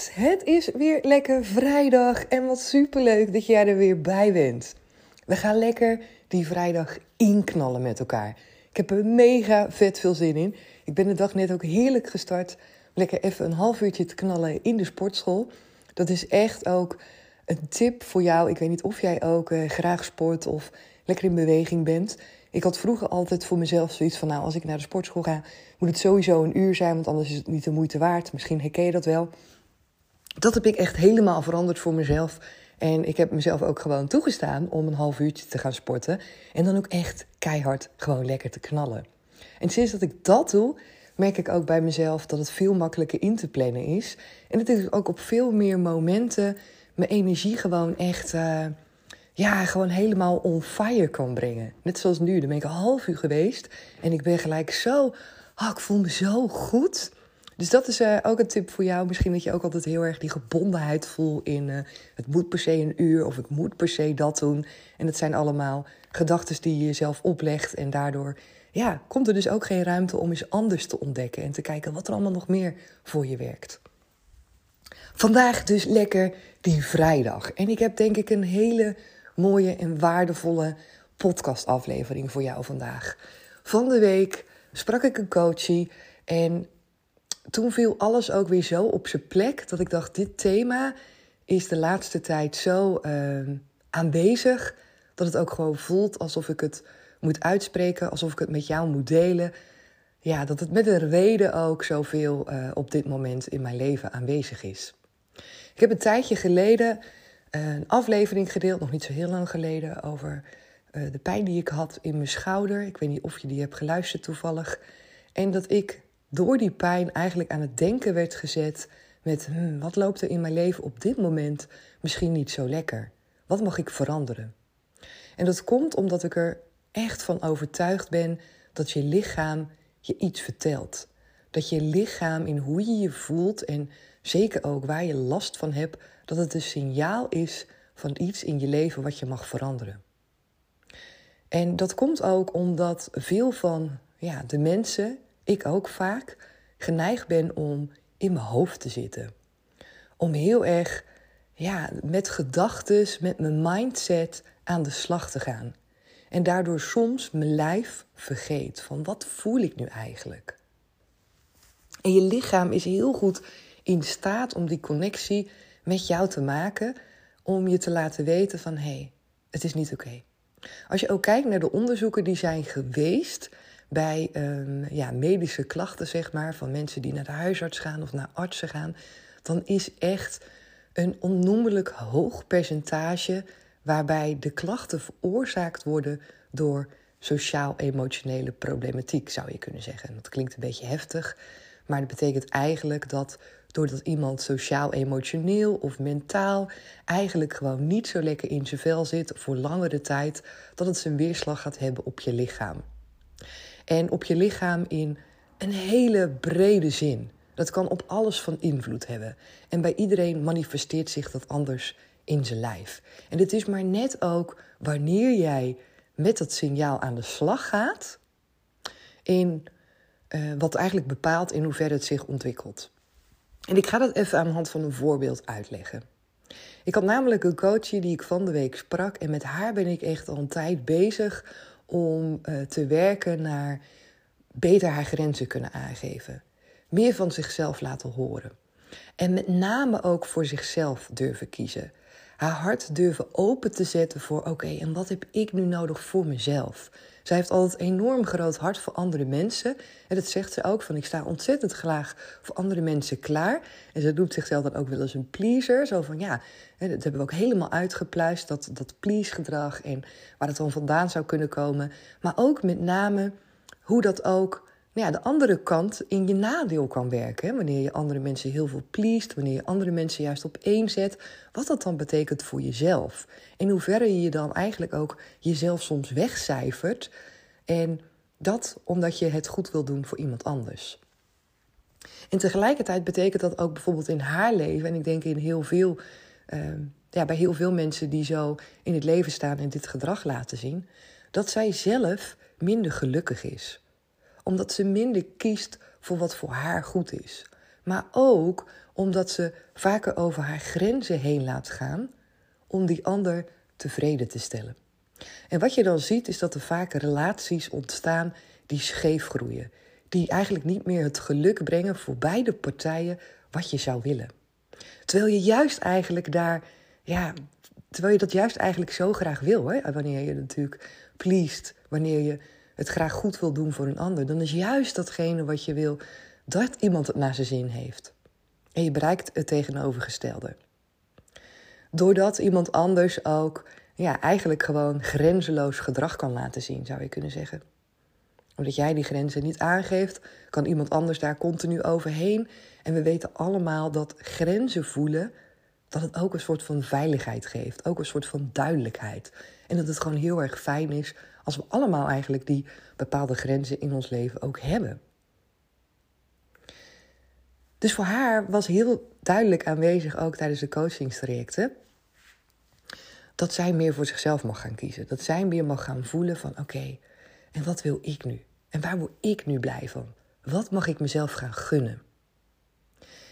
Yes, het is weer lekker vrijdag en wat superleuk dat jij er weer bij bent. We gaan lekker die vrijdag inknallen met elkaar. Ik heb er mega vet veel zin in. Ik ben de dag net ook heerlijk gestart. Lekker even een half uurtje te knallen in de sportschool. Dat is echt ook een tip voor jou. Ik weet niet of jij ook uh, graag sport of lekker in beweging bent. Ik had vroeger altijd voor mezelf zoiets van: nou, als ik naar de sportschool ga, moet het sowieso een uur zijn, want anders is het niet de moeite waard. Misschien herken je dat wel. Dat heb ik echt helemaal veranderd voor mezelf. En ik heb mezelf ook gewoon toegestaan om een half uurtje te gaan sporten. En dan ook echt keihard gewoon lekker te knallen. En sinds dat ik dat doe, merk ik ook bij mezelf dat het veel makkelijker in te plannen is. En het is ook op veel meer momenten mijn energie gewoon echt, uh, ja, gewoon helemaal on fire kan brengen. Net zoals nu, dan ben ik een half uur geweest en ik ben gelijk zo, oh, ik voel me zo goed. Dus dat is uh, ook een tip voor jou. Misschien dat je ook altijd heel erg die gebondenheid voelt in uh, het moet per se een uur of ik moet per se dat doen. En dat zijn allemaal gedachten die je jezelf oplegt en daardoor ja, komt er dus ook geen ruimte om eens anders te ontdekken en te kijken wat er allemaal nog meer voor je werkt. Vandaag dus lekker die vrijdag. En ik heb denk ik een hele mooie en waardevolle podcastaflevering voor jou vandaag. Van de week sprak ik een coachie en toen viel alles ook weer zo op zijn plek dat ik dacht: dit thema is de laatste tijd zo uh, aanwezig dat het ook gewoon voelt alsof ik het moet uitspreken, alsof ik het met jou moet delen. Ja, dat het met een reden ook zoveel uh, op dit moment in mijn leven aanwezig is. Ik heb een tijdje geleden eh, een aflevering gedeeld, nog niet zo heel lang geleden, over uh, de pijn die ik had in mijn schouder. Ik weet niet of je die hebt geluisterd toevallig. En dat ik door die pijn eigenlijk aan het denken werd gezet met hmm, wat loopt er in mijn leven op dit moment misschien niet zo lekker? Wat mag ik veranderen? En dat komt omdat ik er echt van overtuigd ben dat je lichaam je iets vertelt. Dat je lichaam in hoe je je voelt en zeker ook waar je last van hebt, dat het een signaal is van iets in je leven wat je mag veranderen. En dat komt ook omdat veel van ja, de mensen, ik ook vaak, geneigd ben om in mijn hoofd te zitten. Om heel erg ja, met gedachten, met mijn mindset aan de slag te gaan. En daardoor soms mijn lijf vergeet van wat voel ik nu eigenlijk. En je lichaam is heel goed in staat om die connectie met jou te maken, om je te laten weten van hé, hey, het is niet oké. Als je ook kijkt naar de onderzoeken die zijn geweest bij ja, medische klachten, zeg maar, van mensen die naar de huisarts gaan of naar artsen gaan, dan is echt een onnoemelijk hoog percentage waarbij de klachten veroorzaakt worden door sociaal-emotionele problematiek, zou je kunnen zeggen. Dat klinkt een beetje heftig, maar dat betekent eigenlijk dat doordat iemand sociaal-emotioneel of mentaal eigenlijk gewoon niet zo lekker in zijn vel zit voor langere tijd, dat het zijn weerslag gaat hebben op je lichaam. En op je lichaam in een hele brede zin. Dat kan op alles van invloed hebben. En bij iedereen manifesteert zich dat anders in zijn lijf. En het is maar net ook wanneer jij met dat signaal aan de slag gaat, in uh, wat eigenlijk bepaalt in hoeverre het zich ontwikkelt. En ik ga dat even aan de hand van een voorbeeld uitleggen. Ik had namelijk een coachie die ik van de week sprak. En met haar ben ik echt al een tijd bezig om uh, te werken naar beter haar grenzen kunnen aangeven. Meer van zichzelf laten horen. En met name ook voor zichzelf durven kiezen. Haar hart durven open te zetten voor: oké, en wat heb ik nu nodig voor mezelf? Zij heeft altijd een enorm groot hart voor andere mensen. En dat zegt ze ook: van ik sta ontzettend graag voor andere mensen klaar. En ze doet zichzelf dan ook wel eens een pleaser. Zo van ja, dat hebben we ook helemaal uitgepluist, dat, dat please-gedrag en waar het dan vandaan zou kunnen komen. Maar ook met name hoe dat ook nou ja, de andere kant in je nadeel kan werken. Hè? Wanneer je andere mensen heel veel pleest, wanneer je andere mensen juist op één zet, wat dat dan betekent voor jezelf. In hoeverre je je dan eigenlijk ook jezelf soms wegcijfert. En dat omdat je het goed wil doen voor iemand anders. En tegelijkertijd betekent dat ook bijvoorbeeld in haar leven, en ik denk in heel veel, uh, ja, bij heel veel mensen die zo in het leven staan en dit gedrag laten zien, dat zij zelf minder gelukkig is omdat ze minder kiest voor wat voor haar goed is. Maar ook omdat ze vaker over haar grenzen heen laat gaan om die ander tevreden te stellen. En wat je dan ziet is dat er vaak relaties ontstaan die scheef groeien. Die eigenlijk niet meer het geluk brengen voor beide partijen wat je zou willen. Terwijl je juist eigenlijk daar, ja, terwijl je dat juist eigenlijk zo graag wil, hè? wanneer je natuurlijk pleased, wanneer je het graag goed wil doen voor een ander, dan is juist datgene wat je wil dat iemand het naar zijn zin heeft. En je bereikt het tegenovergestelde. Doordat iemand anders ook ja, eigenlijk gewoon grenzeloos gedrag kan laten zien, zou je kunnen zeggen. Omdat jij die grenzen niet aangeeft, kan iemand anders daar continu overheen. En we weten allemaal dat grenzen voelen, dat het ook een soort van veiligheid geeft. Ook een soort van duidelijkheid. En dat het gewoon heel erg fijn is als we allemaal eigenlijk die bepaalde grenzen in ons leven ook hebben. Dus voor haar was heel duidelijk aanwezig, ook tijdens de coachingstrajecten, dat zij meer voor zichzelf mag gaan kiezen. Dat zij meer mag gaan voelen van oké, en wat wil ik nu? En waar word ik nu blij van? Wat mag ik mezelf gaan gunnen?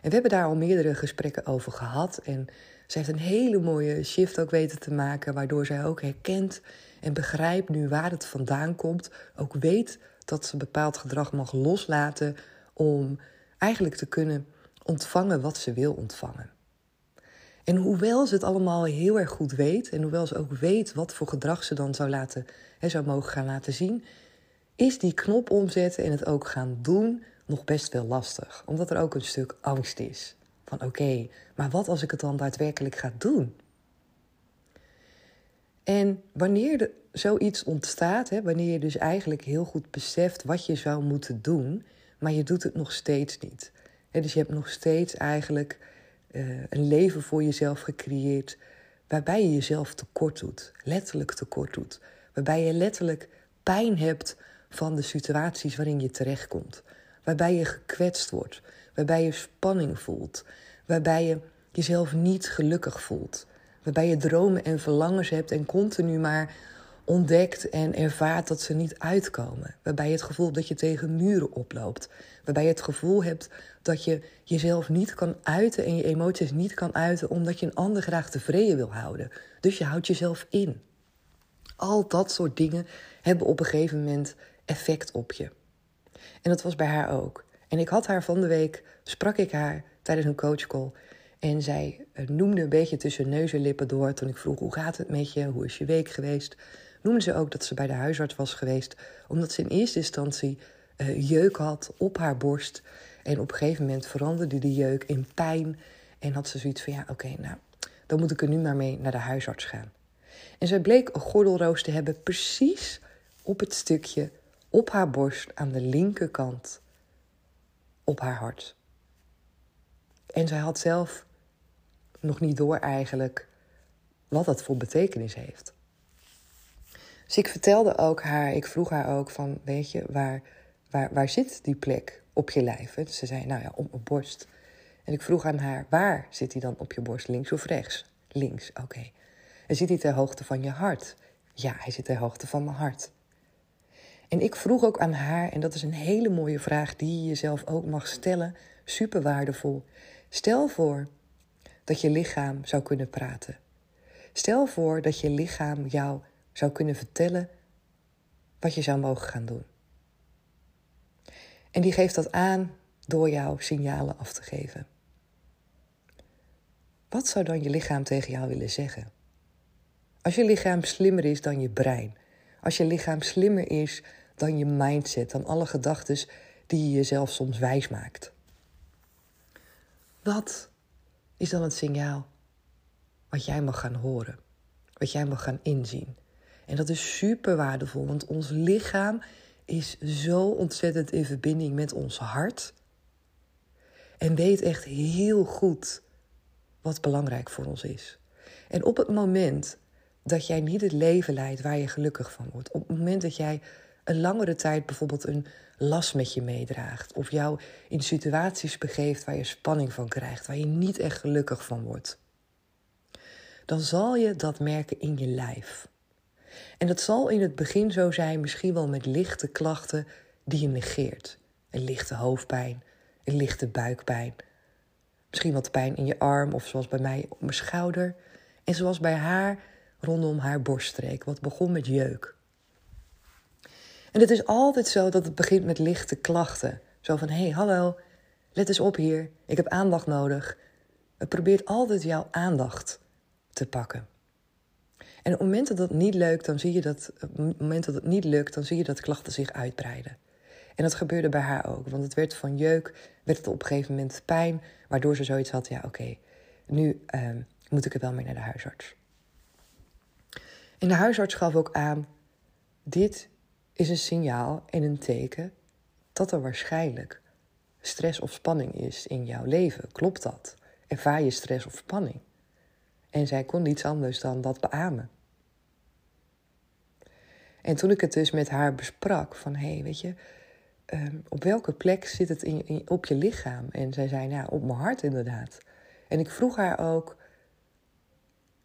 En we hebben daar al meerdere gesprekken over gehad. En ze heeft een hele mooie shift ook weten te maken, waardoor zij ook herkent en begrijpt nu waar het vandaan komt. Ook weet dat ze bepaald gedrag mag loslaten om eigenlijk te kunnen ontvangen wat ze wil ontvangen. En hoewel ze het allemaal heel erg goed weet en hoewel ze ook weet wat voor gedrag ze dan zou, laten, hè, zou mogen gaan laten zien, is die knop omzetten en het ook gaan doen nog best wel lastig. Omdat er ook een stuk angst is. Van oké, maar wat als ik het dan daadwerkelijk ga doen? En wanneer er zoiets ontstaat, hè, wanneer je dus eigenlijk heel goed beseft wat je zou moeten doen, maar je doet het nog steeds niet. Dus je hebt nog steeds eigenlijk uh, een leven voor jezelf gecreëerd waarbij je jezelf tekort doet, letterlijk tekort doet. Waarbij je letterlijk pijn hebt van de situaties waarin je terechtkomt. Waarbij je gekwetst wordt, waarbij je spanning voelt, waarbij je jezelf niet gelukkig voelt. Waarbij je dromen en verlangens hebt en continu maar ontdekt en ervaart dat ze niet uitkomen. Waarbij je het gevoel hebt dat je tegen muren oploopt. Waarbij je het gevoel hebt dat je jezelf niet kan uiten en je emoties niet kan uiten omdat je een ander graag tevreden wil houden. Dus je houdt jezelf in. Al dat soort dingen hebben op een gegeven moment effect op je. En dat was bij haar ook. En ik had haar van de week, sprak ik haar tijdens een coachcall. En zij eh, noemde een beetje tussen neus en lippen door toen ik vroeg hoe gaat het met je, hoe is je week geweest. Noemde ze ook dat ze bij de huisarts was geweest, omdat ze in eerste instantie uh, jeuk had op haar borst. En op een gegeven moment veranderde die jeuk in pijn. En had ze zoiets van, ja, oké, nou, dan moet ik er nu maar mee naar de huisarts gaan. En zij bleek een gordelroos te hebben precies op het stukje op haar borst aan de linkerkant op haar hart. En zij had zelf nog niet door eigenlijk wat dat voor betekenis heeft. Dus ik vertelde ook haar, ik vroeg haar ook van, weet je, waar, waar, waar zit die plek op je lijf? Dus ze zei, nou ja, op mijn borst. En ik vroeg aan haar, waar zit die dan op je borst, links of rechts? Links, oké. En zit hij ter hoogte van je hart? Ja, hij zit ter hoogte van mijn hart. En ik vroeg ook aan haar, en dat is een hele mooie vraag die je jezelf ook mag stellen, super waardevol. Stel voor dat je lichaam zou kunnen praten. Stel voor dat je lichaam jou zou kunnen vertellen wat je zou mogen gaan doen. En die geeft dat aan door jou signalen af te geven. Wat zou dan je lichaam tegen jou willen zeggen? Als je lichaam slimmer is dan je brein, als je lichaam slimmer is dan je mindset, dan alle gedachten die je jezelf soms wijs maakt. Wat is dan het signaal wat jij mag gaan horen, wat jij mag gaan inzien? En dat is super waardevol, want ons lichaam is zo ontzettend in verbinding met ons hart en weet echt heel goed wat belangrijk voor ons is. En op het moment dat jij niet het leven leidt waar je gelukkig van wordt, op het moment dat jij een langere tijd bijvoorbeeld een last met je meedraagt. Of jou in situaties begeeft waar je spanning van krijgt, waar je niet echt gelukkig van wordt. Dan zal je dat merken in je lijf. En dat zal in het begin zo zijn, misschien wel met lichte klachten die je negeert. Een lichte hoofdpijn, een lichte buikpijn. Misschien wat pijn in je arm of zoals bij mij op mijn schouder. En zoals bij haar rondom haar borststreek, wat begon met jeuk. En het is altijd zo dat het begint met lichte klachten. Zo van, hé, hey, hallo, let eens op hier, ik heb aandacht nodig. Het probeert altijd jouw aandacht te pakken. En op het moment dat dat niet lukt, dan zie je dat, op het moment dat het niet lukt, dan zie je dat klachten zich uitbreiden. En dat gebeurde bij haar ook, want het werd van jeuk, werd het op een gegeven moment pijn, waardoor ze zoiets had, ja oké, nu ehm, moet ik er wel mee naar de huisarts. En de huisarts gaf ook aan, dit is een signaal en een teken dat er waarschijnlijk stress of spanning is in jouw leven. Klopt dat? Ervaar je stress of spanning? En zij kon niets anders dan dat beamen. En toen ik het dus met haar besprak, van hé, hey, weet je, ehm, op welke plek zit het in, op je lichaam? En zij zei, nou, op mijn hart inderdaad. En ik vroeg haar ook,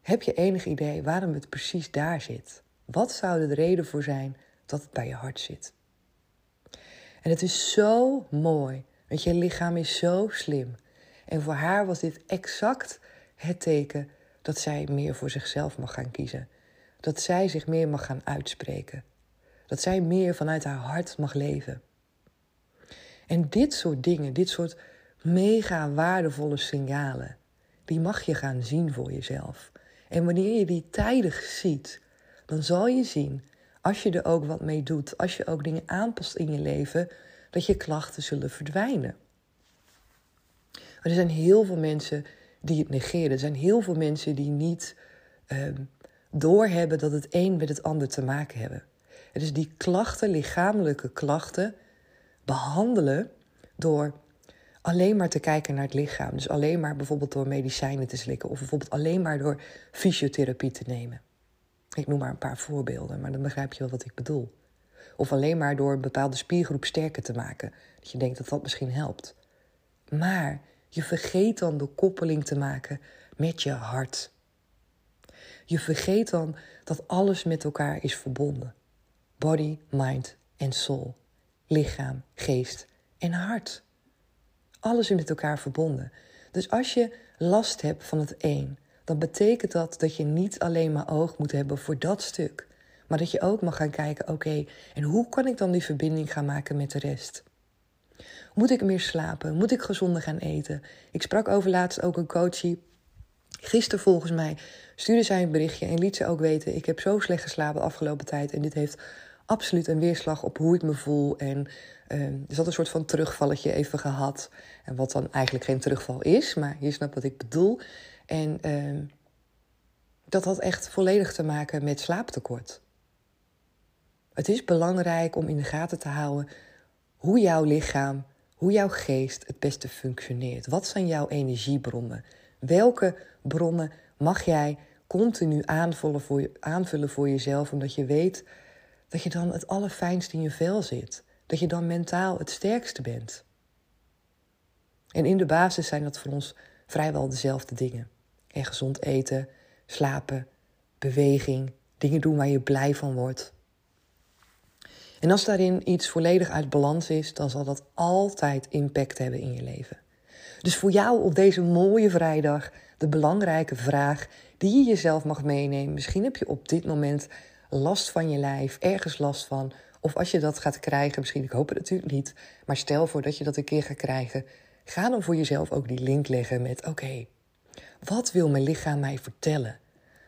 heb je enig idee waarom het precies daar zit? Wat zou de reden voor zijn dat het bij je hart zit. En het is zo mooi, want je lichaam is zo slim. En voor haar was dit exact het teken dat zij meer voor zichzelf mag gaan kiezen. Dat zij zich meer mag gaan uitspreken. Dat zij meer vanuit haar hart mag leven. En dit soort dingen, dit soort mega waardevolle signalen, die mag je gaan zien voor jezelf. En wanneer je die tijdig ziet, dan zal je zien als je er ook wat mee doet, als je ook dingen aanpast in je leven, dat je klachten zullen verdwijnen. er zijn heel veel mensen die het negeren. Er zijn heel veel mensen die niet um, doorhebben dat het een met het ander te maken hebben. Is die klachten, lichamelijke klachten, behandelen door alleen maar te kijken naar het lichaam. Dus alleen maar bijvoorbeeld door medicijnen te slikken of bijvoorbeeld alleen maar door fysiotherapie te nemen. Ik noem maar een paar voorbeelden, maar dan begrijp je wel wat ik bedoel. Of alleen maar door een bepaalde spiergroep sterker te maken. Dat je denkt dat dat misschien helpt. Maar je vergeet dan de koppeling te maken met je hart. Je vergeet dan dat alles met elkaar is verbonden. Body, mind en soul. Lichaam, geest en hart. Alles is met elkaar verbonden. Dus als je last hebt van het een, dan betekent dat dat je niet alleen maar oog moet hebben voor dat stuk. Maar dat je ook mag gaan kijken, oké, en hoe kan ik dan die verbinding gaan maken met de rest? Moet ik meer slapen? Moet ik gezonder gaan eten? Ik sprak over laatst ook een coachie. Gisteren volgens mij stuurde zij een berichtje en liet ze ook weten... ik heb zo slecht geslapen de afgelopen tijd... en dit heeft absoluut een weerslag op hoe ik me voel. En uh, er zat een soort van terugvalletje even gehad. En wat dan eigenlijk geen terugval is, maar je snapt wat ik bedoel. En uh, dat had echt volledig te maken met slaaptekort. Het is belangrijk om in de gaten te houden hoe jouw lichaam, hoe jouw geest het beste functioneert. Wat zijn jouw energiebronnen? Welke bronnen mag jij continu aanvullen voor, je, aanvullen voor jezelf, omdat je weet dat je dan het allerfijnst in je vel zit. Dat je dan mentaal het sterkste bent. En in de basis zijn dat voor ons vrijwel dezelfde dingen. En gezond eten, slapen, beweging, dingen doen waar je blij van wordt. En als daarin iets volledig uit balans is, dan zal dat altijd impact hebben in je leven. Dus voor jou op deze mooie vrijdag de belangrijke vraag die je jezelf mag meenemen. Misschien heb je op dit moment last van je lijf, ergens last van. Of als je dat gaat krijgen, misschien, ik hoop het natuurlijk niet. Maar stel voor dat je dat een keer gaat krijgen. Ga dan voor jezelf ook die link leggen met: oké, wat wil mijn lichaam mij vertellen?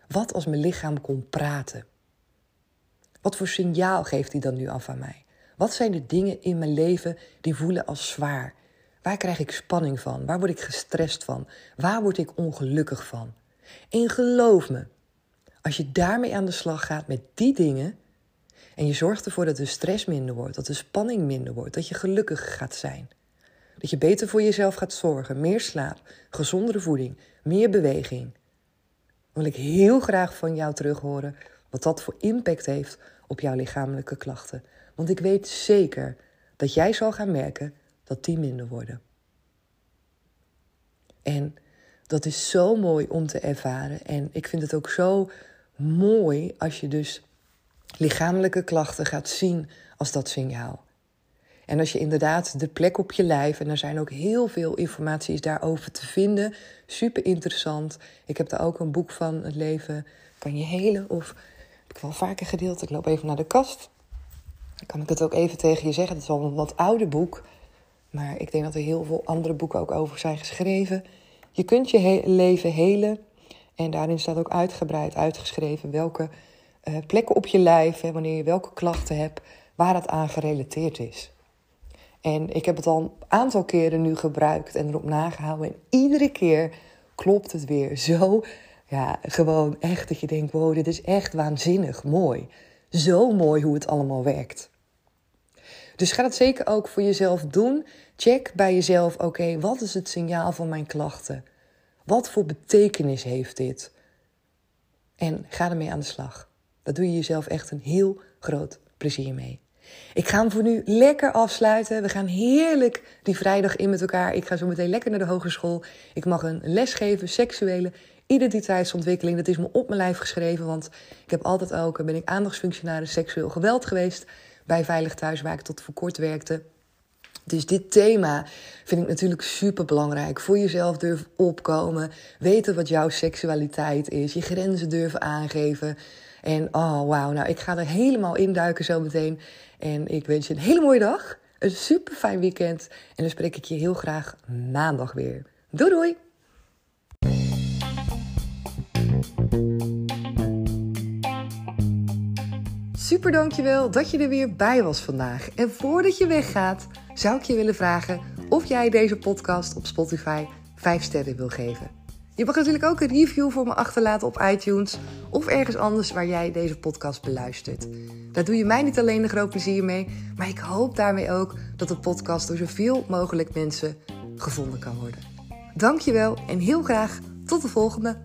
Wat als mijn lichaam kon praten? Wat voor signaal geeft hij dan nu af aan mij? Wat zijn de dingen in mijn leven die voelen als zwaar? Waar krijg ik spanning van? Waar word ik gestrest van? Waar word ik ongelukkig van? En geloof me, als je daarmee aan de slag gaat met die dingen en je zorgt ervoor dat de stress minder wordt, dat de spanning minder wordt, dat je gelukkig gaat zijn, dat je beter voor jezelf gaat zorgen, meer slaap, gezondere voeding, meer beweging, wil ik heel graag van jou terug horen wat dat voor impact heeft op jouw lichamelijke klachten. Want ik weet zeker dat jij zal gaan merken dat die minder worden. En dat is zo mooi om te ervaren. En ik vind het ook zo mooi als je dus lichamelijke klachten gaat zien als dat signaal. En als je inderdaad de plek op je lijf, en er zijn ook heel veel informaties daarover te vinden, super interessant. Ik heb daar ook een boek van, Het leven kan je helen, of heb ik wel vaker gedeeld. Ik loop even naar de kast. Dan kan ik het ook even tegen je zeggen. Het is al een wat ouder boek, maar ik denk dat er heel veel andere boeken ook over zijn geschreven. Je kunt je leven helen. En daarin staat ook uitgebreid uitgeschreven welke uh, plekken op je lijf, hè, wanneer je welke klachten hebt, waar het aan gerelateerd is. En ik heb het al een aantal keren nu gebruikt en erop nagehouden. En iedere keer klopt het weer zo. Ja, gewoon echt dat je denkt: wow, dit is echt waanzinnig mooi. Zo mooi hoe het allemaal werkt. Dus ga dat zeker ook voor jezelf doen. Check bij jezelf: oké, wat is het signaal van mijn klachten? Wat voor betekenis heeft dit? En ga ermee aan de slag. Dat doe je jezelf echt een heel groot plezier mee. Ik ga hem voor nu lekker afsluiten. We gaan heerlijk die vrijdag in met elkaar. Ik ga zo meteen lekker naar de hogeschool. Ik mag een les geven, seksuele identiteitsontwikkeling. Dat is me op mijn lijf geschreven, want ik heb altijd ook, ben ik aandachtsfunctionaris seksueel geweld geweest bij Veilig Thuis, waar ik tot voor kort werkte. Dus dit thema vind ik natuurlijk super belangrijk. Voor jezelf durven opkomen. Weten wat jouw seksualiteit is. Je grenzen durven aangeven. En oh wauw, nou ik ga er helemaal induiken zo meteen. En ik wens je een hele mooie dag. Een super fijn weekend. En dan spreek ik je heel graag maandag weer. Doei doei! Super dankjewel dat je er weer bij was vandaag. En voordat je weggaat, zou ik je willen vragen of jij deze podcast op Spotify 5 sterren wil geven. Je mag natuurlijk ook een review voor me achterlaten op iTunes of ergens anders waar jij deze podcast beluistert. Daar doe je mij niet alleen een groot plezier mee, maar ik hoop daarmee ook dat de podcast door zoveel mogelijk mensen gevonden kan worden. Dankjewel en heel graag tot de volgende